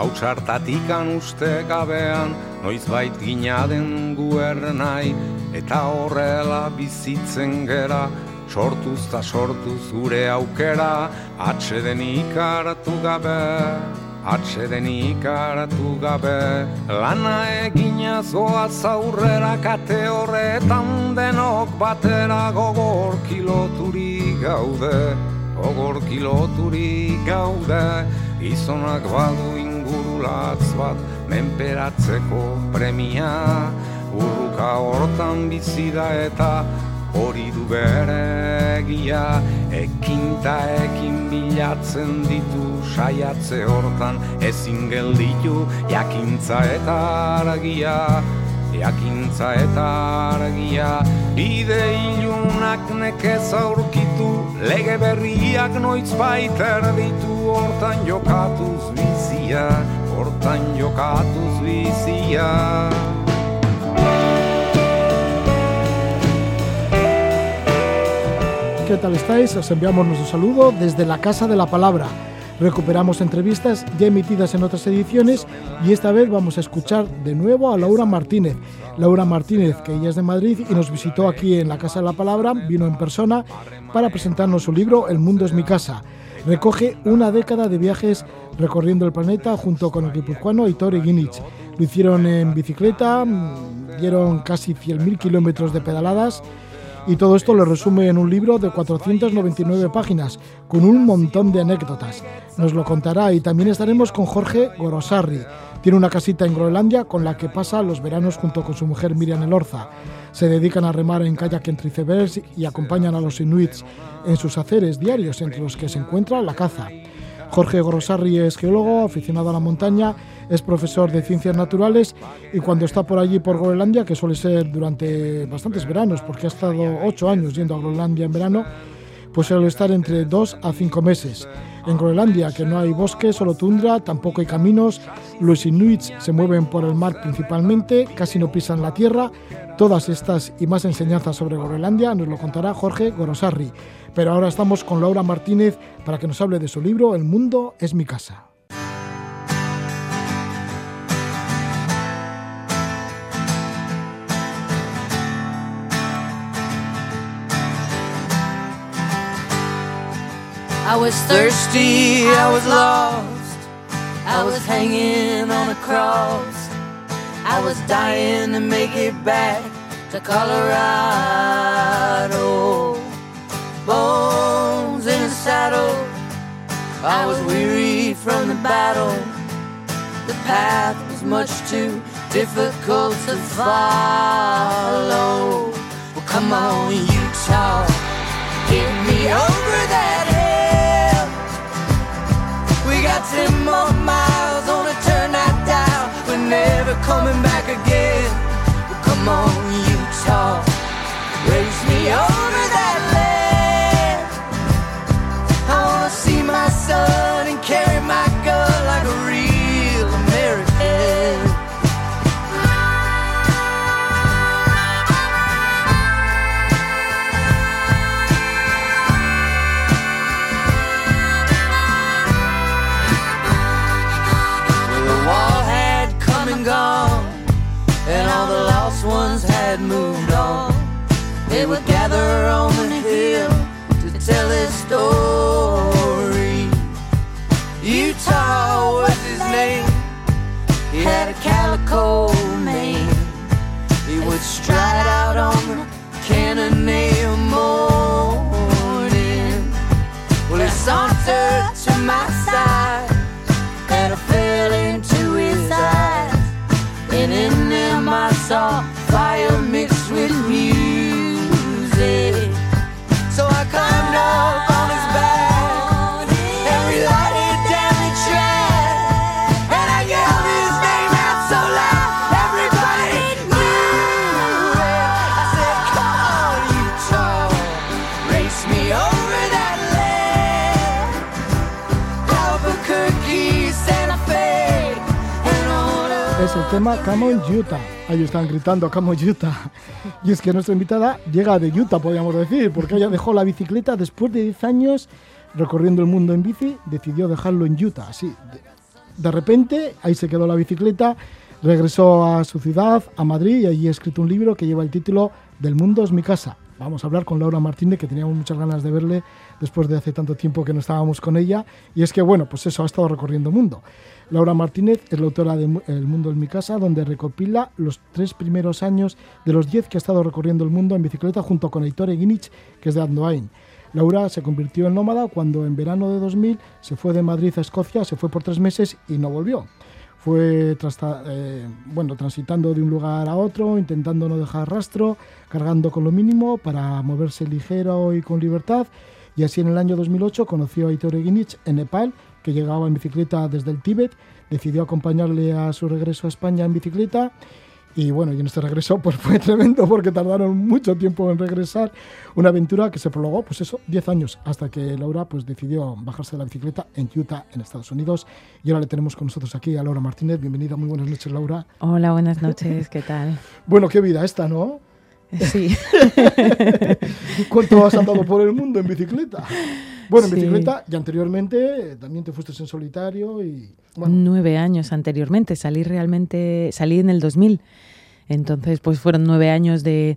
hau txartatikan uste gabean, noiz bait gina den guernai, eta horrela bizitzen gera, sortuz ta sortuz gure aukera, atxeden ikaratu gabe, atxeden ikaratu gabe, lana egina zoa zaurrera kate horretan denok batera gogor kiloturi gaude, gogor kiloturi gaude, izonak badu ingurulatz bat, menperatzeko premia, urruka hortan bizida eta hori du bere egia ekinta ekin bilatzen ditu saiatze hortan. Ezin gelditu jakintza eta argia. Jakintza eta argia. Bide ilunak nekez aurkitu. Lege berriak noiz baiter ditu. Hortan jokatuz bizia hortan jokatuz bizia ¿qué tal estáis? Os enviamos nuestro saludo desde la Casa de la Palabra. Recuperamos entrevistas ya emitidas en otras ediciones y esta vez vamos a escuchar de nuevo a Laura Martínez. Laura Martínez, que ella es de Madrid y nos visitó aquí en la Casa de la Palabra, vino en persona para presentarnos su libro El mundo es mi casa. Recoge una década de viajes recorriendo el planeta junto con el guipuzcoano Hitor Eginich. Lo hicieron en bicicleta, dieron casi 100.000 kilómetros de pedaladas y todo esto lo resume en un libro de 499 páginas, con un montón de anécdotas. Nos lo contará y también estaremos con Jorge Gorosarri. Tiene una casita en Groenlandia con la que pasa los veranos junto con su mujer Miriam Elorza. Se dedican a remar en kayak entre icebergs y acompañan a los inuits en sus haceres diarios, entre los que se encuentra la caza. Jorge Gorosarri es geólogo, aficionado a la montaña, es profesor de ciencias naturales y cuando está por allí por Groenlandia, que suele ser durante bastantes veranos, porque ha estado ocho años yendo a Groenlandia en verano, pues suele estar entre dos a cinco meses. En Groenlandia, que no hay bosque, solo tundra, tampoco hay caminos, los inuits se mueven por el mar principalmente, casi no pisan la tierra. Todas estas y más enseñanzas sobre Groenlandia nos lo contará Jorge Gorosarri. Pero ahora estamos con Laura Martínez para que nos hable de su libro El mundo es mi casa. I was thirsty, I was lost, I was hanging on a cross, I was dying to make it back to Colorado. Bones in a saddle, I was weary from the battle. The path was much too difficult to follow. Well, come on, Utah, get me over that ten more miles on to turn that down. We're never coming back again. Well, come on, Utah, race me over that Tell us. Tema Come on Utah. Ahí están gritando Come on Utah. Y es que nuestra invitada llega de Utah, podríamos decir, porque ella dejó la bicicleta después de 10 años recorriendo el mundo en bici, decidió dejarlo en Utah, así, de- repente ahí se quedó la bicicleta, regresó a su ciudad, a Madrid, y allí ha escrito un libro que lleva el título Del mundo es mi casa. Vamos a hablar con Laura Martínez, que teníamos muchas ganas de verle después de hace tanto tiempo que no estábamos con ella. Y es que, bueno, pues eso, ha estado recorriendo el mundo. Laura Martínez es la autora de El mundo es mi casa, donde recopila los tres primeros años de los diez que ha estado recorriendo el mundo en bicicleta junto con Heitor Eginich, que es de Andoain. Laura se convirtió en nómada cuando en verano de 2000 se fue de Madrid a Escocia, se fue por tres meses y no volvió fue eh, bueno, transitando de un lugar a otro, intentando no dejar rastro, cargando con lo mínimo para moverse ligero y con libertad. Y así en el año 2008 conoció a Hitor Eginich en Nepal, que llegaba en bicicleta desde el Tíbet, decidió acompañarle a su regreso a España en bicicleta y bueno, y en este regreso pues fue tremendo porque tardaron mucho tiempo en regresar. Una aventura que se prolongó, pues eso, 10 años, hasta que Laura pues decidió bajarse de la bicicleta en Utah, en Estados Unidos. Y ahora le tenemos con nosotros aquí a Laura Martínez. Bienvenida, muy buenas noches, Laura. Hola, buenas noches, ¿qué tal? bueno, qué vida esta, ¿no? Sí. ¿Cuánto has andado por el mundo en bicicleta? Bueno, en bicicleta y anteriormente también te fuiste en solitario y... Nueve años anteriormente, salí realmente, salí en el 2000. Entonces, pues fueron nueve años de,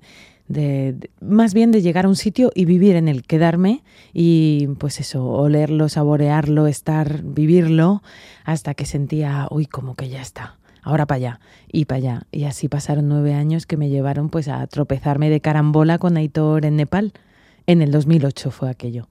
más bien de llegar a un sitio y vivir en él, quedarme y pues eso, olerlo, saborearlo, estar, vivirlo, hasta que sentía, uy, como que ya está, ahora para allá y para allá. Y así pasaron nueve años que me llevaron pues a tropezarme de carambola con Aitor en Nepal. En el 2008 fue aquello.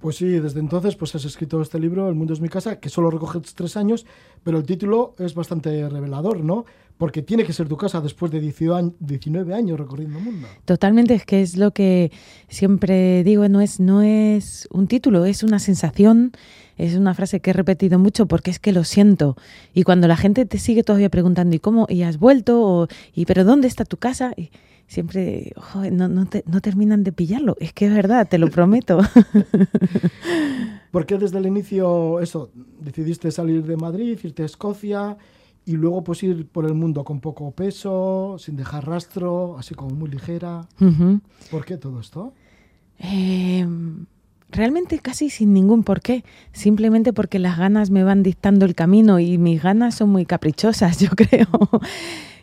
Pues sí, desde entonces pues has escrito este libro, El mundo es mi casa, que solo recoge tres años, pero el título es bastante revelador, ¿no? Porque tiene que ser tu casa después de 19 años recorriendo el mundo. Totalmente, es que es lo que siempre digo, no es, no es un título, es una sensación, es una frase que he repetido mucho porque es que lo siento. Y cuando la gente te sigue todavía preguntando, ¿y cómo? ¿Y has vuelto? O, ¿Y pero dónde está tu casa? Y, siempre no, no, no, terminan de pillarlo. Es que es verdad, te lo prometo. ¿Por qué desde el inicio eso? Decidiste salir de Madrid, irte a Escocia y luego pues ir por el mundo con poco peso, sin dejar rastro, así como muy ligera. ¿Por qué todo esto? Em, realmente casi sin ningún porqué, simplemente porque las ganas me van dictando el camino y mis ganas son muy caprichosas, yo creo.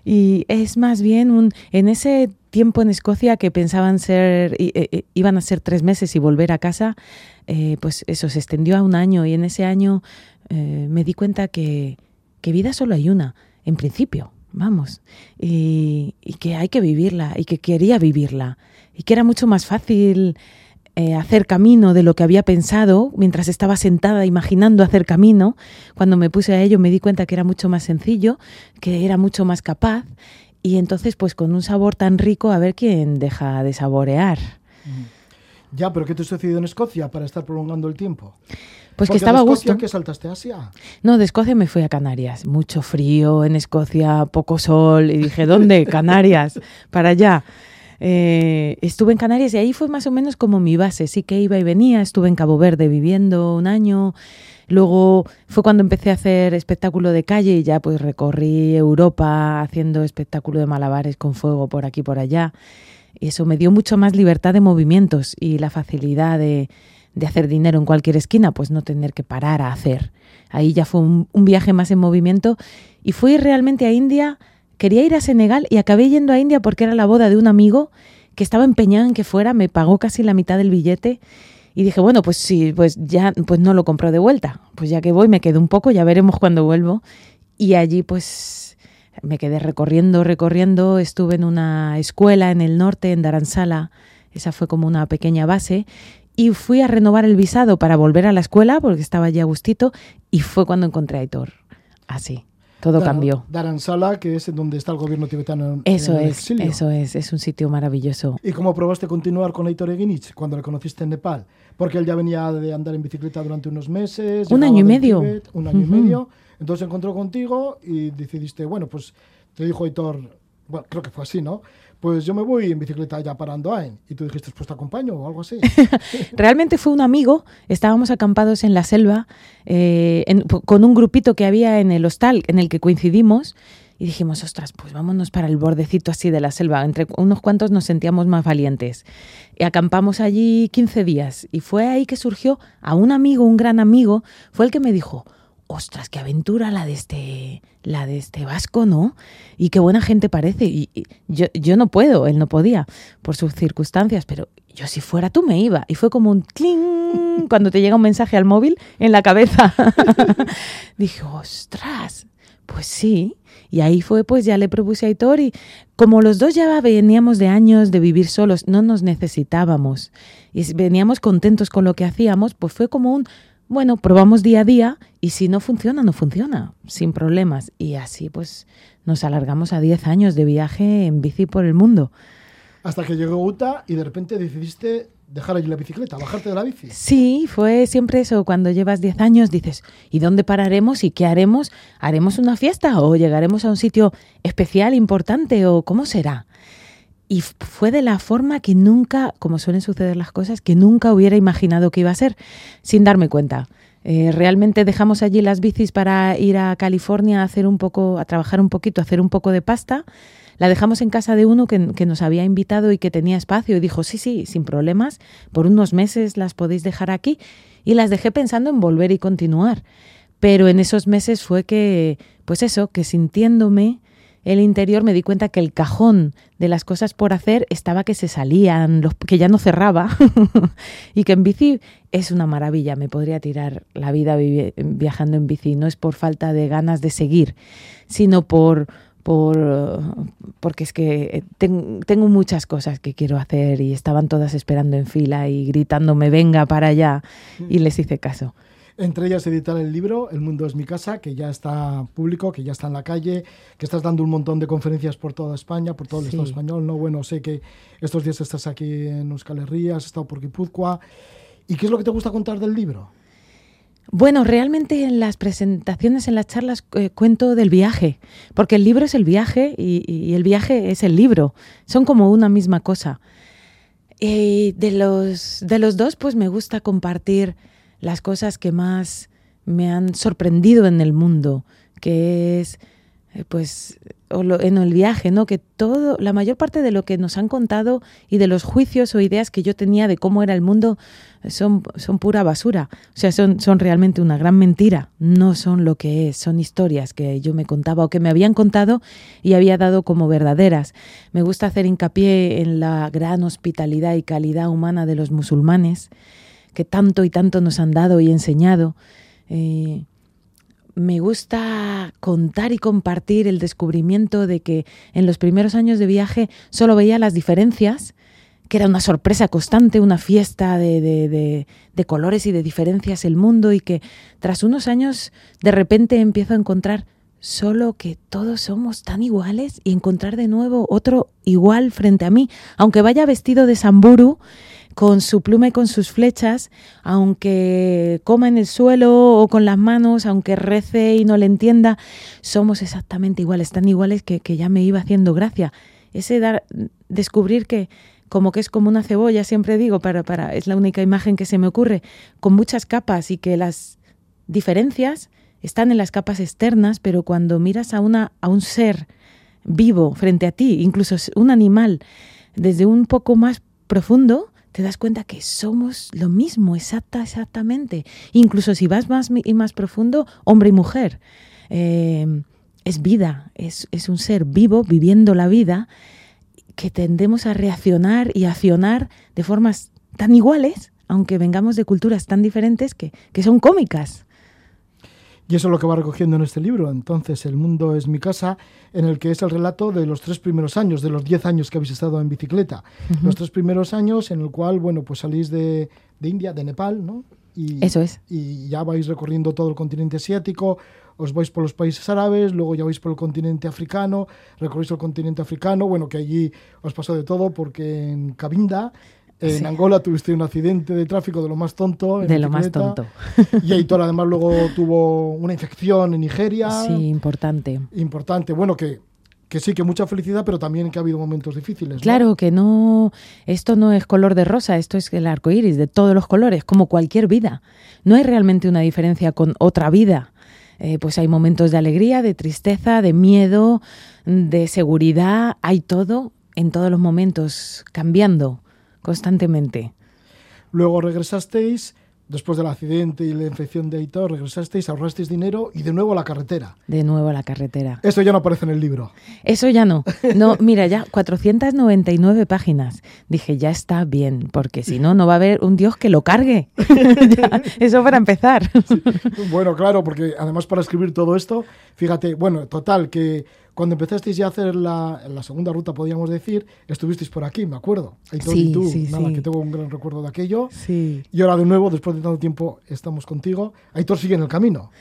Y es más bien un, en ese tiempo en Escocia que pensaban ser, eh, eh, iban a ser tres meses y volver a casa, eh, pues eso se extendió a un año. Y en ese año me di cuenta que, que, vida solo hay una, en principio, vamos, y que hay que vivirla y que quería vivirla. Y que era mucho más fácil eh, hacer camino de lo que había pensado mientras estaba sentada imaginando hacer camino. Cuando me puse a ello me di cuenta que era mucho más sencillo, que era mucho más capaz y entonces pues con un sabor tan rico a ver quién deja de saborear. Ya, pero ¿qué te sucedió en Escocia para estar prolongando el tiempo? Pues que estaba a gusto. ¿Qué saltaste a Asia? No, de Escocia me fui a Canarias. Mucho frío en Escocia, poco sol. Y dije, ¿dónde? Canarias, para allá. Eh, estuve en Canarias y ahí fue más o menos como mi base. Sí que iba y venía, estuve en Cabo Verde viviendo un año. Luego fue cuando empecé a hacer espectáculo de calle y ya pues recorrí Europa haciendo espectáculo de malabares con fuego por aquí por allá. Y eso me dio mucho más libertad de movimientos y la facilidad de, hacer dinero en cualquier esquina, pues no tener que parar a hacer. Ahí ya fue un viaje más en movimiento y fui realmente a India quería ir a Senegal y acabé yendo a India porque era la boda de un amigo que estaba empeñado en que fuera, me pagó casi la mitad del billete y dije, bueno, pues sí, pues ya pues no lo compro de vuelta. Pues ya que voy me quedo un poco, ya veremos cuando vuelvo. Y allí pues me quedé recorriendo, recorriendo, estuve en una escuela en el norte, en Daransala, esa fue como una pequeña base y fui a renovar el visado para volver a la escuela porque estaba allí a gustito y fue cuando encontré a Aitor. Así todo cambió. Daransala, que es donde está el gobierno tibetano. Eso es, eso es, es un sitio maravilloso. ¿Y cómo probaste continuar con Aitor Eginich cuando le conociste en Nepal? Porque él ya venía de andar en bicicleta durante unos meses. Un año y medio. un año y medio. Entonces se encontró contigo y decidiste, bueno, pues te dijo Aitor, bueno, creo que fue así, ¿no? Pues yo me voy en bicicleta ya para Andoain. Y tú dijiste, pues te acompaño o algo así. Realmente fue un amigo, estábamos acampados en la selva eh, con un grupito que había en el hostal en el que coincidimos. Y dijimos, ostras, pues vámonos para el bordecito así de la selva. Entre unos cuantos nos sentíamos más valientes. Y acampamos allí 15 días. Y fue ahí que surgió a un amigo, un gran amigo, fue el que me dijo, ostras, qué aventura la de este, la de este vasco, ¿no? Y qué buena gente parece. Y, y yo, yo no puedo, él no podía, por sus circunstancias, pero yo si fuera tú me iba. Y fue como un cling cuando te llega un mensaje al móvil en la cabeza. Dije, ostras, pues sí. Y ahí fue, pues ya le propuse a Aitor y como los dos ya veníamos de años de vivir solos, no nos necesitábamos y veníamos contentos con lo que hacíamos, pues fue como un, bueno, probamos día a día y si no funciona, no funciona, sin problemas. Y así pues nos alargamos a 10 años de viaje en bici por el mundo. Hasta que llegó Uta y de repente decidiste dejar allí la bicicleta, bajarte de la bici. Sí, fue siempre eso. Cuando llevas 10 años dices, ¿y dónde pararemos y qué haremos? ¿Haremos una fiesta o llegaremos a un sitio especial, importante o cómo será? Y fue de la forma que nunca, como suelen suceder las cosas, que nunca hubiera imaginado que iba a ser, sin darme cuenta. Eh, realmente dejamos allí las bicis para ir a California a hacer un poco, a trabajar un poquito, a hacer un poco de pasta. La dejamos en casa de uno que, que, nos había invitado y que tenía espacio y dijo, sí, sí, sin problemas, por unos meses las podéis dejar aquí. Y las dejé pensando en volver y continuar. Pero en esos meses fue que, pues eso, que sintiéndome el interior me di cuenta que el cajón de las cosas por hacer estaba que se salían, los, que ya no cerraba. Y que en bici es una maravilla, me podría tirar la vida viajando en bici, no es por falta de ganas de seguir, sino por, por porque es que ten, tengo muchas cosas que quiero hacer y estaban todas esperando en fila y gritándome venga para allá y les hice caso. Entre ellas editar el libro El mundo es mi casa, que ya está público, que ya está en la calle, que estás dando un montón de conferencias por toda España, por todo el sí. Estado español. No, bueno, sé que estos días estás aquí en Euskal Herria, has estado por Guipúzcoa. ¿Y qué es lo que te gusta contar del libro? Bueno, realmente en las presentaciones, en las charlas, eh, cuento del viaje, porque el libro es el viaje y, y, el viaje es el libro. Son como una misma cosa. Y de los, de los dos, pues me gusta compartir las cosas que más me han sorprendido en el mundo, que es pues en el viaje, ¿no? Que todo, la mayor parte de lo que nos han contado y de los juicios o ideas que yo tenía de cómo era el mundo son, son pura basura. O sea, son, son realmente una gran mentira. No son lo que es, son historias que yo me contaba o que me habían contado y había dado como verdaderas. Me gusta hacer hincapié en la gran hospitalidad y calidad humana de los musulmanes que tanto y tanto nos han dado y enseñado. Eh, me gusta contar y compartir el descubrimiento de que en los primeros años de viaje solo veía las diferencias, que era una sorpresa constante, una fiesta de, de, de, de, colores y de diferencias el mundo y que tras unos años de repente empiezo a encontrar solo que todos somos tan iguales y encontrar de nuevo otro igual frente a mí, aunque vaya vestido de samburu con su pluma y con sus flechas, aunque coma en el suelo o con las manos, aunque rece y no le entienda, somos exactamente iguales, tan iguales que, que ya me iba haciendo gracia. Ese dar, descubrir que como que es como una cebolla, siempre digo, para, para, es la única imagen que se me ocurre, con muchas capas y que las diferencias están en las capas externas, pero cuando miras a, una, a un ser vivo frente a ti, incluso un animal, desde un poco más profundo, te das cuenta que somos lo mismo, exacta, exactamente. Incluso si vas más y más profundo, hombre y mujer. Eh, es vida, es, es, un ser vivo viviendo la vida que tendemos a reaccionar y accionar de formas tan iguales, aunque vengamos de culturas tan diferentes que, que son cómicas. Y eso es lo que va recogiendo en este libro. Entonces, El mundo es mi casa, en el que es el relato de los tres primeros años, de los diez años que habéis estado en bicicleta. Uh -huh. Los tres primeros años en el cual, bueno, pues salís de, de India, de Nepal, ¿no? Y, eso es. Y ya vais recorriendo todo el continente asiático, os vais por los países árabes, luego ya vais por el continente africano, recorrís el continente africano, bueno, que allí os pasó de todo porque en Cabinda en sí. Angola tuviste un accidente de tráfico de lo más tonto. de lo más tonto. Y Aitor además luego tuvo una infección en Nigeria. Sí, importante. Importante. Bueno, que, que sí, que mucha felicidad, pero también que ha habido momentos difíciles. ¿no? Claro, que no, esto no es color de rosa, esto es el arco iris de todos los colores, como cualquier vida. No hay realmente una diferencia con otra vida. Eh, pues hay momentos de alegría, de tristeza, de miedo, de seguridad, hay todo en todos los momentos cambiando constantemente. Luego regresasteis después del accidente y la infección de Aitor, regresasteis, ahorrasteis dinero y de nuevo a la carretera. De nuevo a la carretera. Eso ya no aparece en el libro. Eso ya no. No, mira, ya 499 páginas. Dije, ya está bien, porque si no, no va a haber un Dios que lo cargue. Ya, eso para empezar. Bueno, claro, porque además para escribir todo esto, fíjate, bueno, total, que cuando empezasteis ya a hacer la, la segunda ruta, podríamos decir, estuvisteis por aquí, me acuerdo. Aitor Sí, y tú, sí, nada, sí. que tengo un gran recuerdo de aquello. Sí. Y ahora de nuevo, después de tanto tiempo, estamos contigo. Aitor sigue en el camino.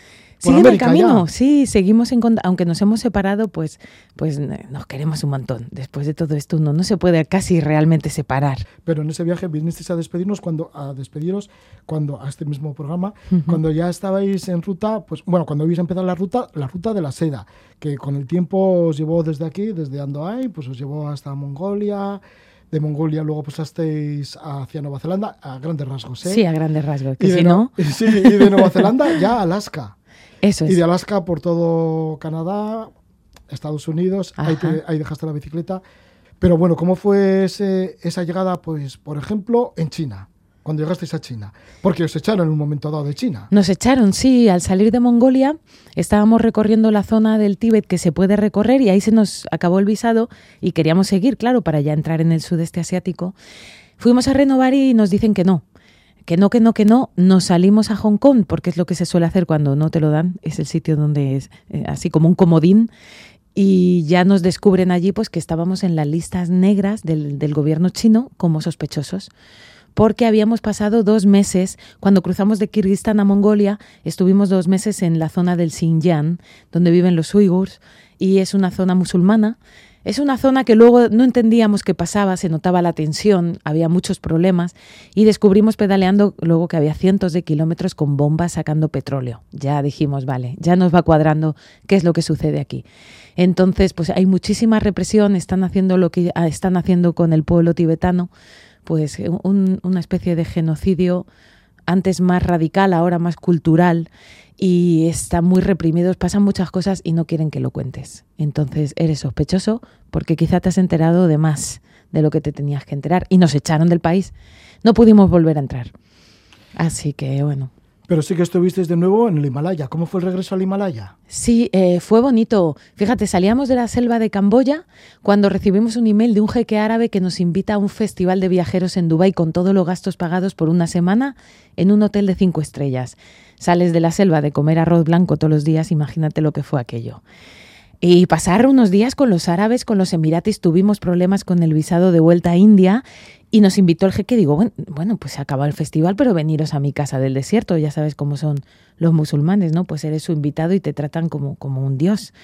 Sigue en el camino, ya. sí, seguimos en aunque nos hemos separado, pues, pues nos queremos un montón. Después de todo esto, uno no se puede casi realmente separar. Pero en ese viaje vinisteis a despedirnos cuando a despediros cuando a este mismo programa cuando ya estabais en ruta, pues bueno, cuando habéis empezado la ruta, la ruta de la seda, que con el tiempo os llevó desde aquí, desde Andoain, pues os llevó hasta Mongolia, de Mongolia luego pasasteis hacia Nueva Zelanda a grandes rasgos, ¿eh? Sí, a grandes rasgos, que si no- no, sí, y de Nueva Zelanda ya a Alaska. Eso Y es. de Alaska por todo Canadá, Estados Unidos, ahí, te- ahí dejaste la bicicleta. Pero bueno, ¿cómo fue ese- esa llegada, pues, por ejemplo, en China? Cuando llegasteis a China. Porque os echaron en un momento dado de China. Nos echaron, sí, al salir de Mongolia estábamos recorriendo la zona del Tíbet que se puede recorrer y ahí se nos acabó el visado y queríamos seguir, claro, para ya entrar en el sudeste asiático. Fuimos a renovar y nos dicen que no, que no, que no, que no. Nos salimos a Hong Kong porque es lo que se suele hacer cuando no te lo dan, es el sitio donde es eh, así como un comodín. Y ya nos descubren allí pues que estábamos en las listas negras del, del gobierno chino como sospechosos porque habíamos pasado dos meses, cuando cruzamos de Kirguistán a Mongolia, estuvimos dos meses en la zona del Xinjiang, donde viven los uigurs, y es una zona musulmana. Es una zona que luego no entendíamos qué pasaba, se notaba la tensión, había muchos problemas, y descubrimos pedaleando luego que había cientos de kilómetros con bombas sacando petróleo. Ya dijimos, vale, ya nos va cuadrando qué es lo que sucede aquí. Entonces, pues hay muchísima represión, están haciendo lo que ah, están haciendo con el pueblo tibetano, pues un- una especie de genocidio antes más radical, ahora más cultural y están muy reprimidos, pasan muchas cosas y no quieren que lo cuentes. Entonces eres sospechoso porque quizá te has enterado de más de lo que te tenías que enterar y nos echaron del país. No pudimos volver a entrar. Así que bueno. Pero sí que estuvisteis de nuevo en el Himalaya. ¿Cómo fue el regreso al Himalaya? Sí, eh, fue bonito. Fíjate, salíamos de la selva de Camboya cuando recibimos un email de un jeque árabe que nos invita a un festival de viajeros en Dubái con todos los gastos pagados por una semana en un hotel de cinco estrellas. Sales de la selva de comer arroz blanco todos los días, imagínate lo que fue aquello. Y pasar unos días con los árabes, con los emiratis, tuvimos problemas con el visado de vuelta a India y nos invitó el jeque. Digo, bueno, bueno, pues se acaba el festival, pero veniros a mi casa del desierto. Ya sabes cómo son los musulmanes, ¿no? Pues eres su invitado y te tratan como, como un dios.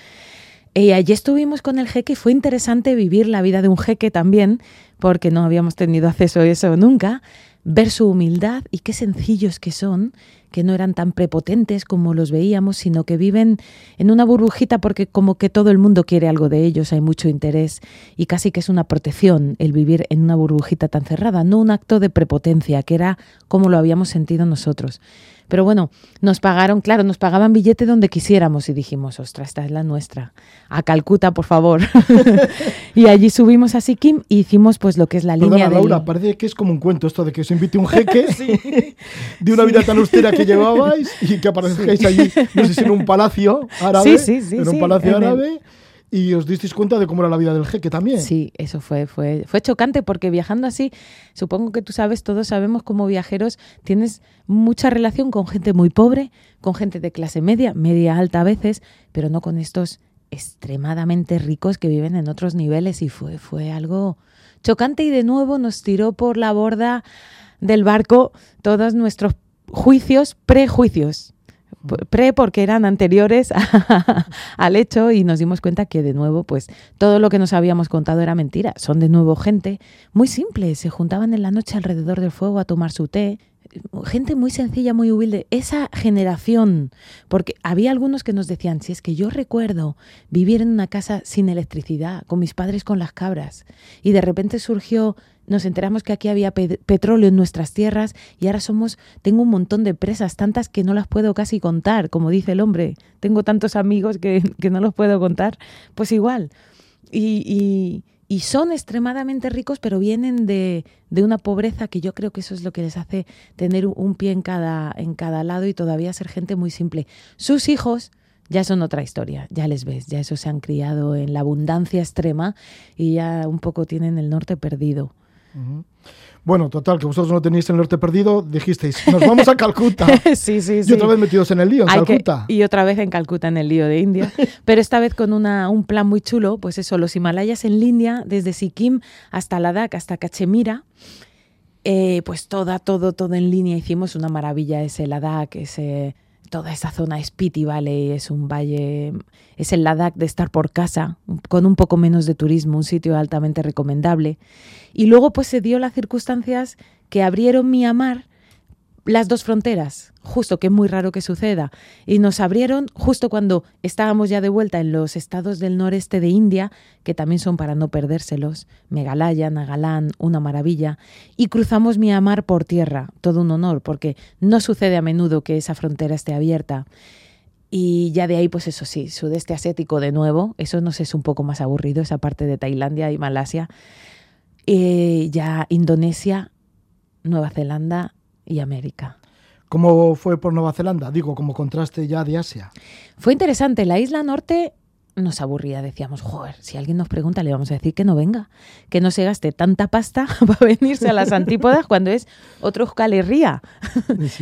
Y allí estuvimos con el jeque y fue interesante vivir la vida de un jeque también, porque no habíamos tenido acceso a eso nunca, ver su humildad y qué sencillos que son, que no eran tan prepotentes como los veíamos, sino que viven en una burbujita porque como que todo el mundo quiere algo de ellos, hay mucho interés y casi que es una protección el vivir en una burbujita tan cerrada, no un acto de prepotencia, que era como lo habíamos sentido nosotros. Pero bueno, nos pagaron, claro, nos pagaban billete donde quisiéramos y dijimos, ostras, esta es la nuestra. A Calcuta, por favor. y allí subimos a Sikkim y hicimos pues lo que es la Perdona, línea del... Laura, parece que es como un cuento esto de que os invite un jeque de una vida tan austera que llevabais y que aparezcáis allí, no sé si en un palacio árabe, Sí, sí, sí, en un sí, palacio en el- árabe, y os disteis cuenta de cómo era la vida del jeque también. Sí, eso fue, fue, fue chocante porque viajando así, supongo que tú sabes, todos sabemos como viajeros, tienes mucha relación con gente muy pobre, con gente de clase media, media alta a veces, pero no con estos extremadamente ricos que viven en otros niveles y fue, fue algo chocante y de nuevo nos tiró por la borda del barco todos nuestros juicios, prejuicios. Pre porque eran anteriores al hecho y nos dimos cuenta que de nuevo pues todo lo que nos habíamos contado era mentira. Son de nuevo gente muy simple, se juntaban en la noche alrededor del fuego a tomar su té. Gente muy sencilla, muy humilde. Esa generación, porque había algunos que nos decían, si es que yo recuerdo vivir en una casa sin electricidad, con mis padres con las cabras, y de repente surgió nos enteramos que aquí había pe- petróleo en nuestras tierras y ahora somos, tengo un montón de presas, tantas que no las puedo casi contar, como dice el hombre, tengo tantos amigos que, que no los puedo contar, pues igual. Y, y- y son extremadamente ricos, pero vienen de, de, una pobreza que yo creo que eso es lo que les hace tener un pie en cada, en cada lado y todavía ser gente muy simple. Sus hijos ya son otra historia, ya les ves, ya esos se han criado en la abundancia extrema y ya un poco tienen el norte perdido. Bueno, total, que vosotros no tenéis el norte perdido, dijisteis, nos vamos a Calcuta. sí, sí, sí. Y otra vez metidos en el lío, en Calcuta. y otra vez en Calcuta, en el lío de India. Pero esta vez con una, un plan muy chulo, pues eso, los Himalayas en India, desde Sikkim hasta Ladakh, hasta Cachemira. Eh, pues toda, todo, todo en línea. Hicimos una maravilla ese Ladakh, ese toda esa zona es Piti Valley, es un valle, es el Ladakh de estar por casa, con un poco menos de turismo, un sitio altamente recomendable. Y luego pues se dio las circunstancias que abrieron Myanmar las dos fronteras, justo que es muy raro que suceda, y nos abrieron justo cuando estábamos ya de vuelta en los estados del noreste de India, que también son para no perdérselos, Meghalaya, Nagaland, una maravilla, y cruzamos Myanmar por tierra, todo un honor, porque no sucede a menudo que esa frontera esté abierta. Y ya de ahí, pues eso sí, sudeste asiático de nuevo, eso nos es un poco más aburrido, esa parte de Tailandia y Malasia. Eh, ya Indonesia, Nueva Zelanda, y América. ¿Cómo fue por Nueva Zelanda? Digo, como contraste ya de Asia. Fue interesante. La isla norte nos aburría. Decíamos, joder, si alguien nos pregunta, le vamos a decir que no venga, que no se gaste tanta pasta para venirse a las antípodas cuando es otro Euskal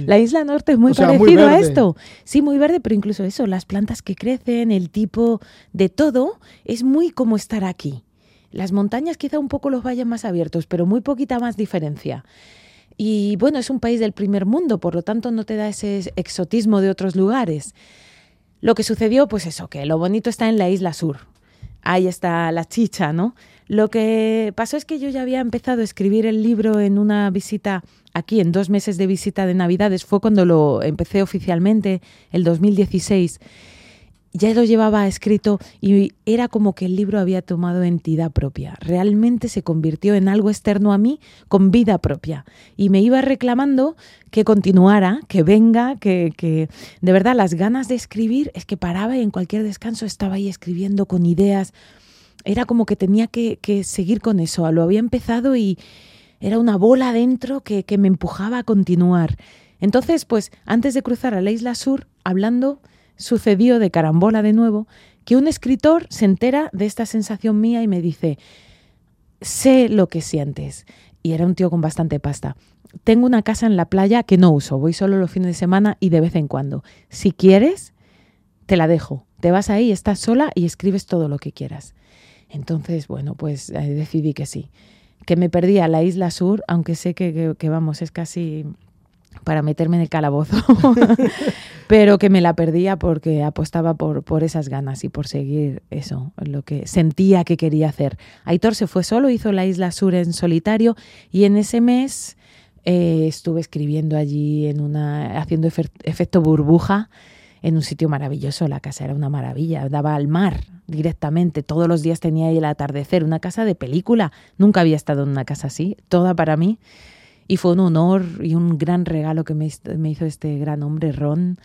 La isla norte es muy parecido a esto. Sí, muy verde, pero incluso eso, las plantas que crecen, el tipo de todo, es muy como estar aquí. Las montañas quizá un poco los valles más abiertos, pero muy poquita más diferencia. Y bueno, es un país del primer mundo, por lo tanto no te da ese exotismo de otros lugares. Lo que sucedió, pues eso, que lo bonito está en la isla sur. Ahí está la chicha, ¿no? Lo que pasó es que yo ya había empezado a escribir el libro en una visita aquí, en dos meses de visita de Navidades. Fue cuando lo empecé oficialmente, el 2016 ya lo llevaba escrito y era como que el libro había tomado entidad propia. Realmente se convirtió en algo externo a mí con vida propia. Y me iba reclamando que continuara, que venga, que, que de verdad las ganas de escribir es que paraba y en cualquier descanso estaba ahí escribiendo con ideas. Era como que tenía que, que seguir con eso. Lo había empezado y era una bola dentro que, que me empujaba a continuar. Entonces, pues antes de cruzar a la isla sur, hablando sucedió de carambola de nuevo que un escritor se entera de esta sensación mía y me dice, sé lo que sientes. Y era un tío con bastante pasta. Tengo una casa en la playa que no uso, voy solo los fines de semana y de vez en cuando. Si quieres, te la dejo. Te vas ahí, estás sola y escribes todo lo que quieras. Entonces, bueno, pues eh, decidí que sí. Que me perdí a la isla sur, aunque sé que, que vamos, es casi para meterme en el calabozo, pero que me la perdía porque apostaba por, por esas ganas y por seguir eso, lo que sentía que quería hacer. Aitor se fue solo, hizo la Isla Sur en solitario y en ese mes eh, estuve escribiendo allí, en una, haciendo efecto burbuja en un sitio maravilloso. La casa era una maravilla, daba al mar directamente. Todos los días tenía ahí el atardecer, una casa de película. Nunca había estado en una casa así, toda para mí. Y fue un honor y un gran regalo que me, hizo este gran hombre, Ron.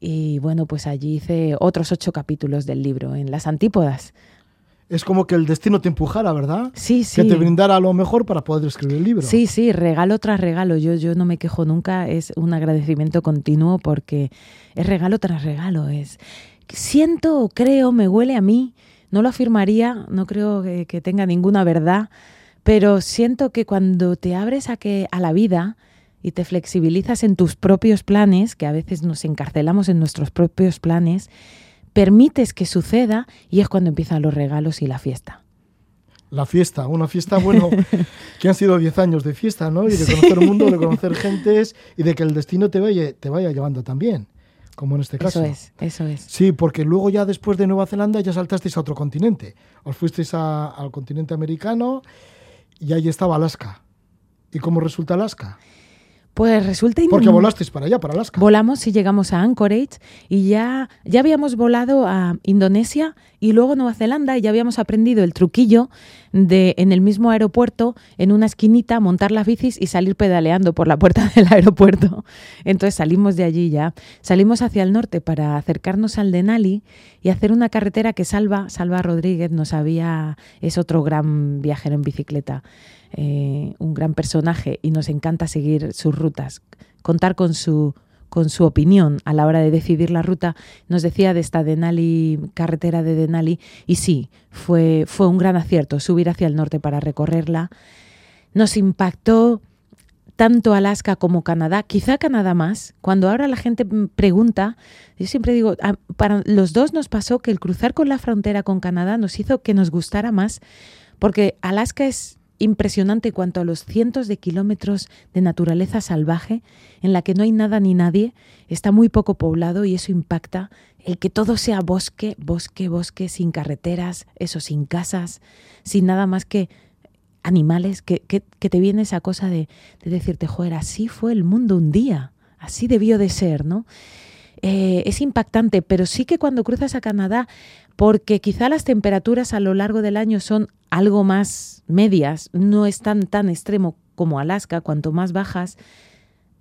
Y bueno, pues allí hice otros ocho capítulos del libro, en las antípodas. Es como que el destino te empujara, ¿verdad? Sí, sí. Que te brindara lo mejor para poder escribir el libro. Sí, sí, regalo tras regalo. Yo, yo no me quejo nunca, es un agradecimiento continuo porque es regalo tras regalo. Es siento, creo, me huele a mí. No lo afirmaría, no creo que, que tenga ninguna verdad, pero siento que cuando te abres a, que, a la vida y te flexibilizas en tus propios planes, que a veces nos encarcelamos en nuestros propios planes, permites que suceda y es cuando empiezan los regalos y la fiesta. La fiesta, una fiesta, bueno, que han sido 10 años de fiesta, ¿no? Y de conocer el mundo, de conocer gentes y de que el destino te vaya, te vaya llevando también, como en este caso. Eso es, eso es. Sí, porque luego ya después de Nueva Zelanda ya saltasteis a otro continente. Os fuisteis al continente americano y ahí estaba Alaska. ¿Y cómo resulta Alaska? Pues resulta... Porque volasteis para allá, para Alaska. Volamos y llegamos a Anchorage y ya, ya habíamos volado a Indonesia y luego Nueva Zelanda y ya habíamos aprendido el truquillo de en el mismo aeropuerto, en una esquinita, montar las bicis y salir pedaleando por la puerta del aeropuerto. Entonces salimos de allí ya. Salimos hacia el norte para acercarnos al Denali y hacer una carretera que Salva, Salva Rodríguez, nos había, es otro gran viajero en bicicleta, eh, un gran personaje y nos encanta seguir sus rutas, contar con su con su opinión a la hora de decidir la ruta, nos decía de esta Denali, carretera de Denali, y sí, fue, fue un gran acierto subir hacia el norte para recorrerla. Nos impactó tanto Alaska como Canadá, quizá Canadá más. Cuando ahora la gente pregunta, yo siempre digo, ah, para los dos nos pasó que el cruzar con la frontera con Canadá nos hizo que nos gustara más, porque Alaska es impresionante cuanto a los cientos de kilómetros de naturaleza salvaje en la que no hay nada ni nadie, está muy poco poblado y eso impacta. El que todo sea bosque, bosque, bosque, sin carreteras, eso, sin casas, sin nada más que animales, que, que, que te viene esa cosa de, de, decirte, joder, así fue el mundo un día, así debió de ser, ¿no? Eh, es impactante, pero sí que cuando cruzas a Canadá, porque quizá las temperaturas a lo largo del año son algo más medias, no es tan, tan extremo como Alaska, cuanto más bajas,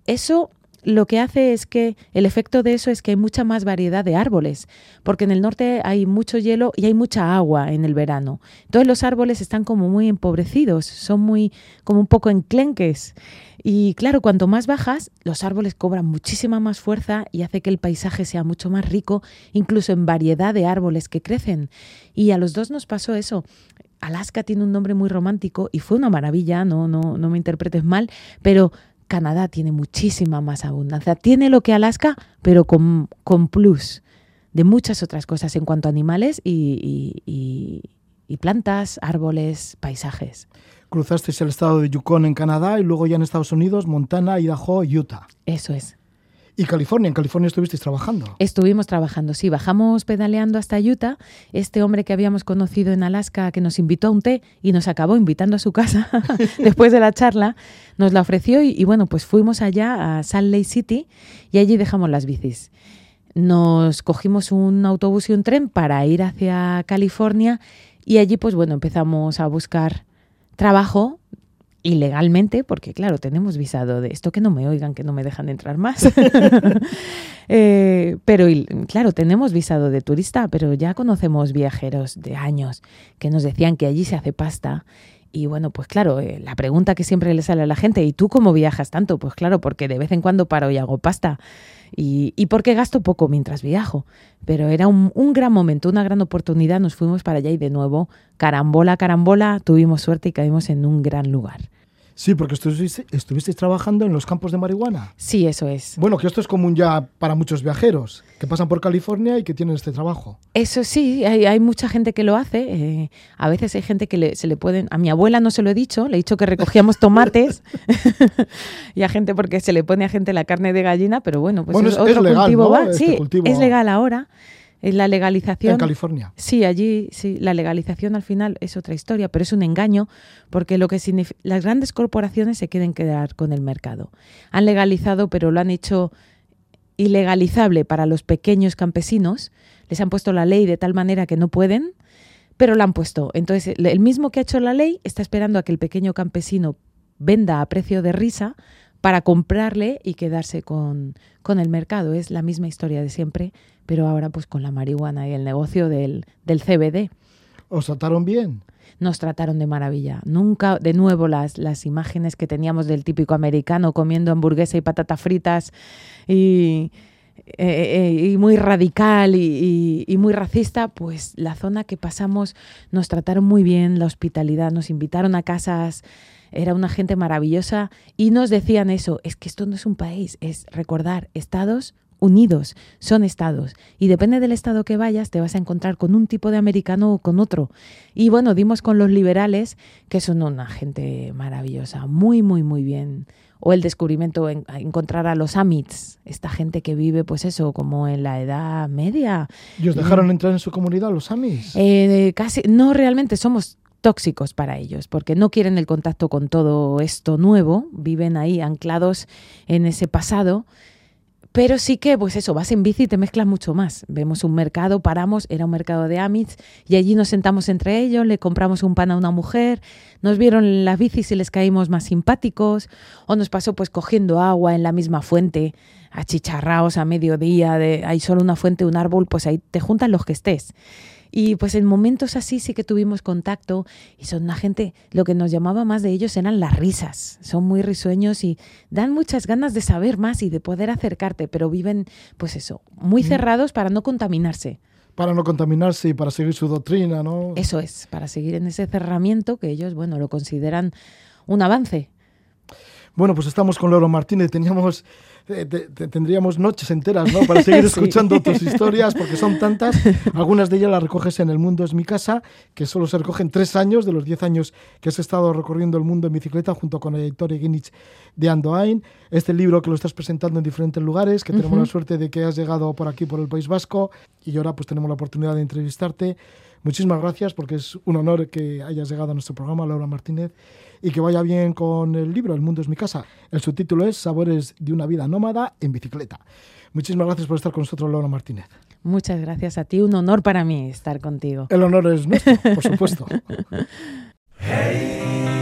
eso lo que hace es que el efecto de eso es que hay mucha más variedad de árboles, porque en el norte hay mucho hielo y hay mucha agua en el verano. Entonces los árboles están como muy empobrecidos, son muy como un poco enclenques. Y claro, cuanto más bajas, los árboles cobran muchísima más fuerza y hace que el paisaje sea mucho más rico, incluso en variedad de árboles que crecen. Y a los dos nos pasó eso. Alaska tiene un nombre muy romántico y fue una maravilla, no, no, no me interpretes mal, pero Canadá tiene muchísima más abundancia. Tiene lo que Alaska, pero con, con plus de muchas otras cosas en cuanto a animales y, y, y, y plantas, árboles, paisajes. Cruzasteis el estado de Yukon en Canadá y luego ya en Estados Unidos, Montana, Idaho, Utah. Eso es. ¿Y California? ¿En California estuvisteis trabajando? Estuvimos trabajando, sí. Bajamos pedaleando hasta Utah. Este hombre que habíamos conocido en Alaska, que nos invitó a un té y nos acabó invitando a su casa después de la charla, nos la ofreció y, y, bueno, pues fuimos allá a Salt Lake City y allí dejamos las bicis. Nos cogimos un autobús y un tren para ir hacia California y allí pues bueno, empezamos a buscar trabajo ilegalmente, porque claro, tenemos visado de esto que no me oigan, que no me dejan entrar más. eh, pero claro, tenemos visado de turista, pero ya conocemos viajeros de años que nos decían que allí se hace pasta. Y bueno, pues claro, eh, la pregunta que siempre le sale a la gente, ¿y tú cómo viajas tanto? Pues claro, porque de vez en cuando paro y hago pasta. Y, y porque gasto poco mientras viajo. Pero era un, un, gran momento, una gran oportunidad. Nos fuimos para allá y de nuevo, carambola, carambola, tuvimos suerte y caímos en un gran lugar. Sí, porque estuviste, estuvisteis trabajando en los campos de marihuana. Sí, eso es. Bueno, que esto es común ya para muchos viajeros que pasan por California y que tienen este trabajo. Eso sí, hay, hay mucha gente que lo hace. Eh, a veces hay gente que le, se le pueden... A mi abuela no se lo he dicho, le he dicho que recogíamos tomates y a gente porque se le pone a gente la carne de gallina, pero bueno, pues bueno, es, es, otro es legal, cultivo ¿no? va. Este sí, cultivo. es legal ahora. La legalización. En California. Sí, allí sí, la legalización al final es otra historia, pero es un engaño porque lo que significa las grandes corporaciones se quieren quedar con el mercado. Han legalizado, pero lo han hecho ilegalizable para los pequeños campesinos. Les han puesto la ley de tal manera que no pueden, pero la han puesto. Entonces, el mismo que ha hecho la ley está esperando a que el pequeño campesino venda a precio de risa para comprarle y quedarse con, con, el mercado. Es la misma historia de siempre, pero ahora pues con la marihuana y el negocio del, del CBD. ¿Os trataron bien? Nos trataron de maravilla. Nunca, de nuevo, las, las imágenes que teníamos del típico americano comiendo hamburguesa y patatas fritas y, eh, y muy radical y, y, y, muy racista, pues la zona que pasamos nos trataron muy bien, la hospitalidad, nos invitaron a casas era una gente maravillosa y nos decían eso, es que esto no es un país, es recordar, Estados Unidos son estados y depende del estado que vayas te vas a encontrar con un tipo de americano o con otro. Y bueno, dimos con los liberales, que son una gente maravillosa, muy, muy, muy bien. O el descubrimiento, en, encontrar a los Amits, esta gente que vive, pues eso, como en la Edad Media. ¿Y os dejaron entrar en su comunidad los Amis? Eh, casi, no realmente, somos tóxicos para ellos, porque no quieren el contacto con todo esto nuevo, viven ahí anclados en ese pasado pero sí que, pues eso, vas en bici y te mezclas mucho más. Vemos un mercado, paramos, era un mercado de Amitz, y allí nos sentamos entre ellos, le compramos un pan a una mujer, nos vieron las bicis y les caímos más simpáticos, o nos pasó pues cogiendo agua en la misma fuente, achicharraos a mediodía, de, hay solo una fuente, un árbol, pues ahí te juntan los que estés. Y pues en momentos así sí que tuvimos contacto y son una gente, lo que nos llamaba más de ellos eran las risas. Son muy risueños y dan muchas ganas de saber más y de poder acercarte, pero viven, pues eso, muy mm. cerrados para no contaminarse. Para no contaminarse y para seguir su doctrina, ¿no? Eso es, para seguir en ese cerramiento que ellos, bueno, lo consideran un avance. Bueno, pues estamos con Loro Martínez. Teníamos tendríamos noches enteras ¿no? para seguir escuchando tus historias, porque son tantas. Algunas de ellas las recoges en El Mundo es mi casa, que solo se recogen tres años de los diez años que has estado recorriendo el mundo en bicicleta junto con el editor Guinness de Andoain. Este libro que lo estás presentando en diferentes lugares, que tenemos la suerte de que has llegado por aquí, por el País Vasco, y ahora pues tenemos la oportunidad de entrevistarte. Muchísimas gracias porque es un honor que hayas llegado a nuestro programa, Laura Martínez y que vaya bien con el libro El mundo es mi casa. El subtítulo es Sabores de una vida nómada en bicicleta. Muchísimas gracias por estar con nosotros, Laura Martínez. Muchas gracias a ti, un honor para mí estar contigo. El honor es nuestro, por supuesto.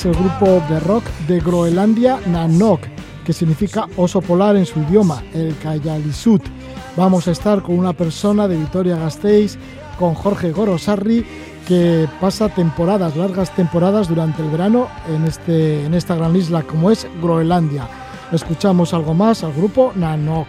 es el grupo de rock de Groenlandia Nanok, que significa oso polar en su idioma, el Kayalisut. Vamos a estar con una persona de Vitoria Gasteiz, con Jorge Gorosarri, que pasa temporadas, largas temporadas durante el verano en, este, en esta gran isla como es Groenlandia. Escuchamos algo más al grupo Nanok.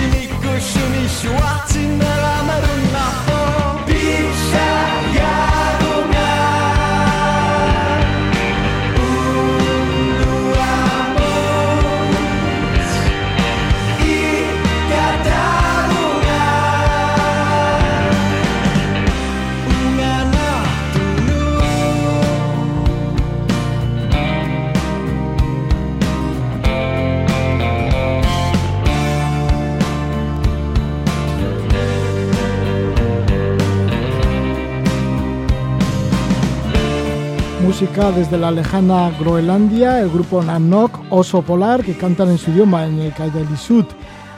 一个是你，我进了马路。Desde la lejana Groenlandia, el grupo Nanok, Oso Polar, que cantan en su idioma, en el Kayalisut.